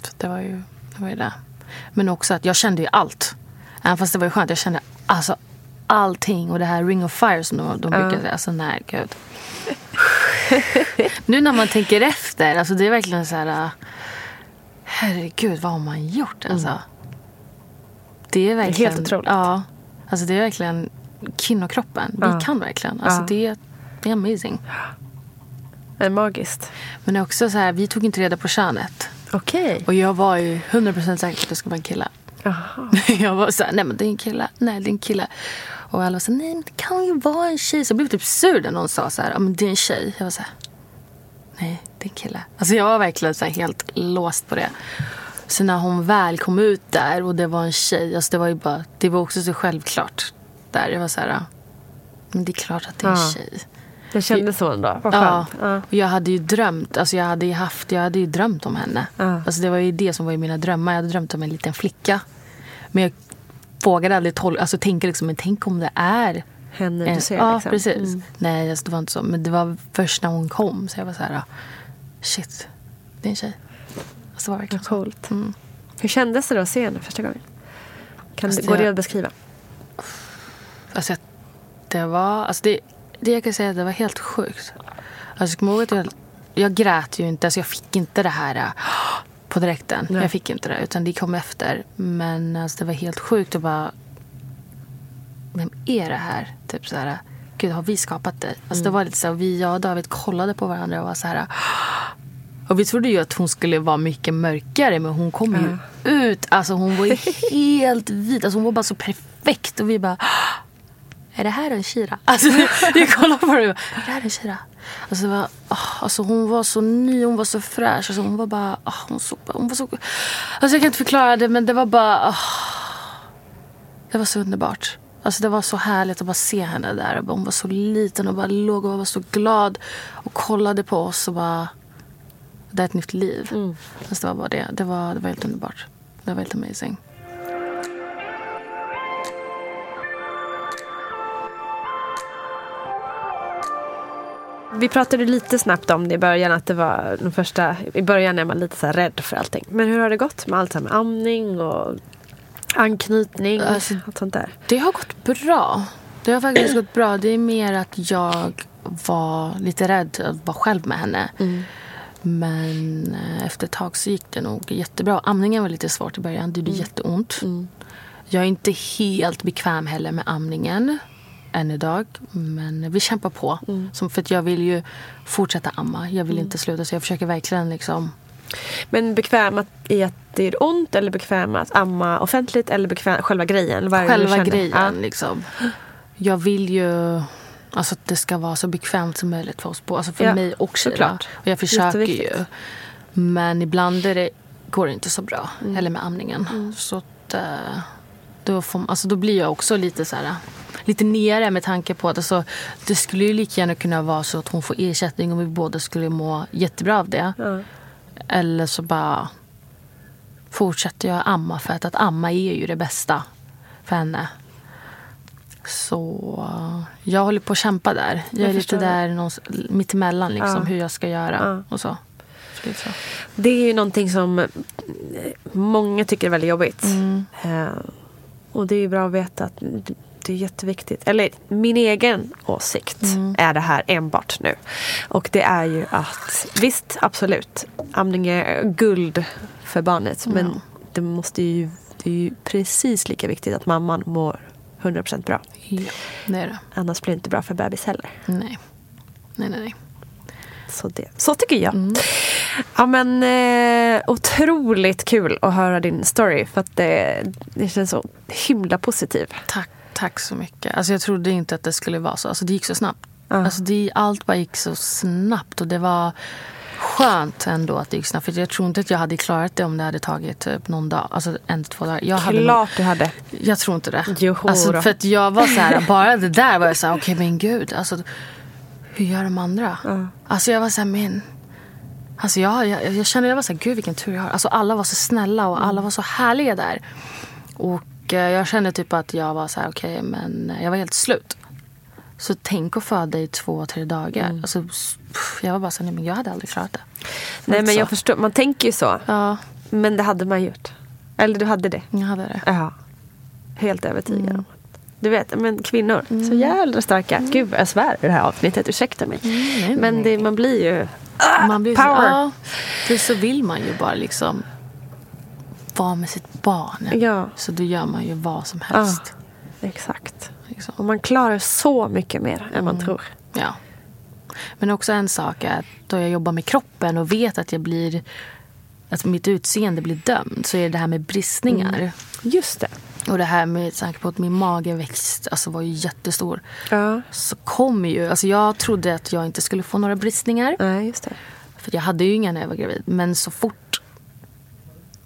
Så det var, ju, det var ju det. Men också att jag kände ju allt. Även fast det var ju skönt. Jag kände alltså allting. Och det här ring of fire som de, de brukar säga. Alltså nej, gud. [laughs] nu när man tänker efter. Alltså det är verkligen så här. äh, Herregud, vad har man gjort alltså? Det är verkligen. helt otroligt. Ja. Alltså det är verkligen kvinnokroppen. Vi Ja. kan verkligen. Alltså Ja. det, det är amazing. Det är magiskt. Men också så här, vi tog inte reda på könet. Okej. Och jag var ju 100% säker på att det skulle vara en kille. Jaha. [laughs] Jag var så här, nej men det är en kille. Nej, det är en kille. Och alla var så nej men det kan ju vara en tjej. Så jag blev typ sur när någon sa så här, ja men det är en tjej. Jag var så här, nej det är en kille. Alltså jag var verkligen så helt låst på det. Så när hon väl kom ut där och det var en tjej, alltså det var ju bara, det var också så självklart där. Jag var så här, men det är klart att det är en tjej. Det kändes så ändå. Vad Ja, skönt. Ja. och jag hade ju drömt, alltså jag hade ju haft, jag hade ju drömt om henne. Ja. Alltså det var ju det som var i mina drömmar. Jag hade drömt om en liten flicka. Men jag vågade aldrig tol- alltså tänka liksom, men tänk om det är Henne en- du ser. Ja, liksom. precis. Mm. Nej, alltså, det var inte så. Men det var först när hon kom så jag var så här, shit, det är en tjej. Alltså det var verkligen coolt. Mm. Hur kändes det då att se henne första gången? Kan Alltså, det, går det att beskriva? Alltså, det var, alltså det, det jag kan säga, det var helt sjukt. Alltså, jag jag, jag grät ju inte, alltså jag fick inte det här på direkten. Nej. Jag fick inte det, utan det kom efter. Men alltså, det var helt sjukt att bara, vem är det här? Typ så här, gud har vi skapat dig? Alltså, Det var lite så här, vi, jag och David kollade på varandra och var så här, och vi trodde ju att hon skulle vara mycket mörkare men hon kom ju ut. Alltså hon var ju [laughs] helt vit. Alltså hon var bara så perfekt. Och vi bara, är det här en Shira? Alltså vi kollade på det och bara, är det här en Shira? Alltså, var, ah, alltså hon var så ny, hon var så fräsch. Alltså, hon var bara, ah, hon, så, hon var så... Alltså jag kan inte förklara det men det var bara, ah, det var så underbart. Alltså det var så härligt att bara se henne där. Hon var så liten och bara låg och var så glad. Och kollade på oss och bara, det är ett nytt liv. Alltså det var bara det. Det var, det var helt underbart. Det var helt amazing. Vi pratade lite snabbt om det i början. Att det var den första, I början är man lite så rädd för allting. Men hur har det gått med allt här med amning och anknytning? Alltså, allt sånt där. Det har gått bra. Det har faktiskt gått bra. Det är mer att jag var lite rädd att vara själv med henne. Men eh, efter ett tag så gick det nog jättebra. Amningen var lite svårt i början. Det gjorde jätteont. Jag är inte helt bekväm heller med amningen än idag. Men vi kämpar på. Som för att jag vill ju fortsätta amma. Jag vill inte sluta. Så jag försöker verkligen liksom... Men bekväm att, i att det är ont eller bekväm att amma offentligt eller bekväm, själva grejen? Vad Själva grejen Ja. liksom. Jag vill ju alltså, att det ska vara så bekvämt som möjligt för oss båda. Alltså för Ja, mig och såklart. Och jag försöker ju. Men ibland är det, går det inte så bra. Mm. Heller med amningen. Så att, eh, då, får, alltså, då blir jag också lite så här... lite nere med tanke på att alltså, det skulle ju lika gärna kunna vara så att hon får ersättning och vi båda skulle må jättebra av det. Ja. Eller så bara fortsätter jag amma för att, att amma är ju det bästa för henne. Så jag håller på att kämpa där. Jag, Jag är lite där mittemellan liksom, Ja. hur jag ska göra. Ja. Och så. Så det är så. Det är ju någonting som eh, många tycker är väldigt jobbigt. Mm. Eh, och det är ju bra att veta att det är jätteviktigt. Eller min egen åsikt Mm. är det här enbart nu. Och det är ju att visst, absolut. Amning är guld för barnet. Men Ja. det måste ju, det är ju precis lika viktigt att mamman mår 100% bra. Ja, det är det. Annars blir det inte bra för bebis heller. Nej. Nej, nej, nej. Så, det, så tycker jag. Mm. Ja, men, eh, otroligt kul att höra din story. För att det, det känns så himla positiv. Tack, tack så mycket. Alltså, jag trodde inte att det skulle vara så. Alltså, det gick så snabbt. Ja. Alltså, det, allt bara gick så snabbt. Och det var skönt ändå att det gick snabbt. För jag tror inte att jag hade klarat det om det hade tagit typ någon dag. Alltså en, två dagar. Jag hade Klart du hade. Jag tror inte det. Jo alltså, för att jag var så här, bara det där var jag så här, okej men gud. Alltså, hur gör de andra? Ja. Alltså jag var så här, men. Alltså jag, jag, jag kände, jag var så här, gud vilken tur jag har. Alltså alla var så snälla och alla var så härliga där. Och jag kände typ att jag var så här, okej men jag var helt slut. Så tänk att föda i två, tre dagar. Alltså, s- pff, jag var bara så nej men jag hade aldrig klarat det. Nej, men Så. jag förstår. Man tänker ju så. Ja, Men det hade man gjort. Eller du hade det. jag hade det. Ja. Helt övertygad Mm. om. Du vet, men kvinnor. Så jävla starka. Gud, jag svär i det här avsnittet. Ursäkta mig. nej, men det, man blir ju... Man blir så, power. ja, för så vill man ju bara liksom vara med sitt barn. Ja. Så då gör man ju vad som helst. Exakt. Liksom. Och man klarar så mycket mer än man tror. Ja. Men också en sak är att då jag jobbar med kroppen och vet att jag blir att mitt utseende blir dömd så är det det här med bristningar. Just det. Och det här med tanke på att min mage växt, alltså var ju jättestor. Ja. Så kommer ju, alltså jag trodde att jag inte skulle få några bristningar. Nej, just det. För jag hade ju inga när jag var gravid. Men så fort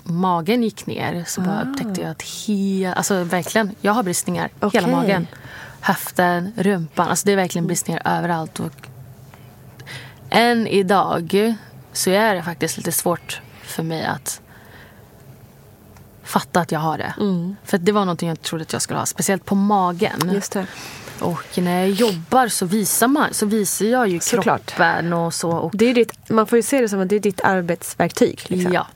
magen gick ner så bara upptäckte jag att he, alltså verkligen, jag har bristningar. Okej. Hela magen. Höften, rumpan. Alltså det är verkligen bristningar överallt. Och än idag så är det faktiskt lite svårt för mig att fatta att jag har det. För att det var någonting jag trodde att jag skulle ha. Speciellt på magen. Just det. Och när jag jobbar så visar, man, så visar jag ju Såklart. kroppen och så. Och det är ditt, man får ju se det som att det är ditt arbetsverktyg. Liksom. Ja.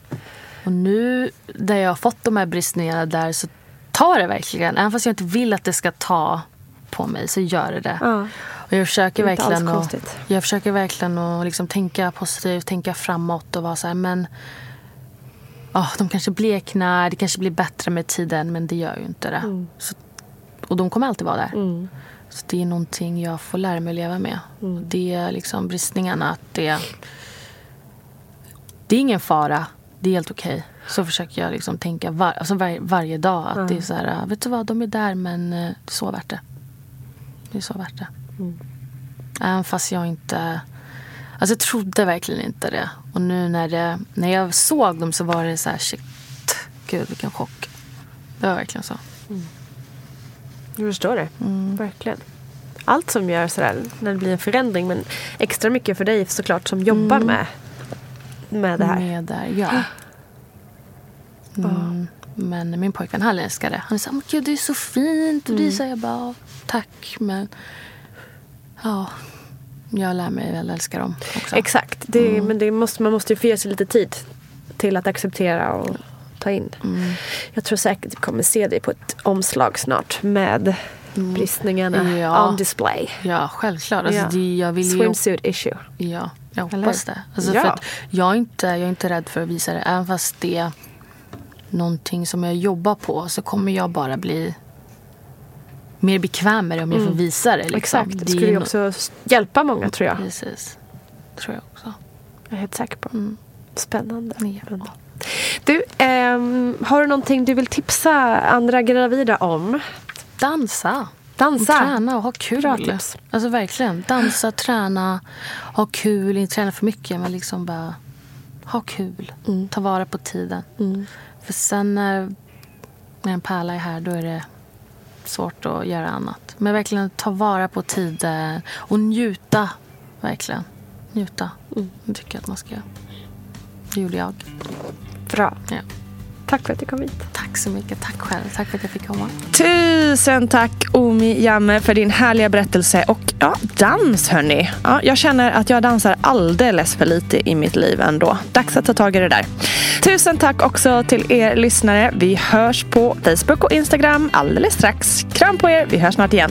Och nu där jag har fått de här bristningarna där så tar det verkligen. Även fast jag inte vill att det ska ta på mig så gör det det. Ja. Och jag försöker alls verkligen, att, jag försöker verkligen att liksom tänka positivt, tänka framåt och vara så här, men ja, de kanske bleknar, det kanske blir bättre med tiden, men det gör ju inte det. Mm. Så, och de kommer alltid vara där. Så det är någonting jag får lära mig att leva med. Mm. Det är liksom bristningarna, att det, det är ingen fara, det är helt okej. Så försöker jag liksom tänka var, alltså var, varje dag att det är så här, vet du vad, de är där men eh, det är så värt det. Det är så värt det. Även fast jag inte... Alltså jag trodde verkligen inte det. Och nu när, det, när jag såg dem så var det så här, shit, gud vilken chock. Det var verkligen så. Jag förstår det. Verkligen. Allt som gör sådär när det blir en förändring. Men extra mycket för dig såklart som jobbar med, med det här. Med där, [gasps] ja. Mm. Men min pojkvän han älskar det. Han sa, men gud det är så fint. Och det är så jag bara, "Ja, tack men ja, jag lär mig väl älska dem också. Exakt. Det, Men det måste, man måste ju få ge sig lite tid till att acceptera och ta in. Jag tror säkert vi kommer se dig på ett omslag snart med bristningarna Ja. on display. Ja, självklart. Alltså, Ja. det, jag vill ju, Swimsuit issue. ja, jag Eller hoppas hur? det. Alltså, Ja. för att jag, är inte, jag är inte rädd för att visa det. Även fast det är någonting som jag jobbar på så kommer jag bara bli mer bekväm med det om jag får visa det. Liksom. Exakt. Det skulle ju också hjälpa många tror jag. Precis. tror jag också. Jag är helt säker på. Mm. Spännande. Ja. Du, ehm, har du någonting du vill tipsa andra gravida om? Dansa. Dansa. Träna och ha kul. Bra tips. Alltså verkligen. Dansa, träna, ha kul. Inte träna för mycket men liksom bara ha kul. Mm. Ta vara på tiden. För sen när, när en pärla är här då är det svårt att göra annat. Men verkligen ta vara på tiden och njuta. Verkligen. Njuta. Mm. Det tycker jag att man ska göra. Det gjorde jag. Bra. Ja. Tack för att du kom hit. Tack så mycket. Tack själv. Tack för att jag fick komma. Tusen tack Omi Jamme för din härliga berättelse och ja, dans hörni. Ja, jag känner att jag dansar alldeles för lite i mitt liv ändå. Dags att ta tag i det där. Tusen tack också till er lyssnare. Vi hörs på Facebook och Instagram alldeles strax. Kram på er. Vi hörs snart igen.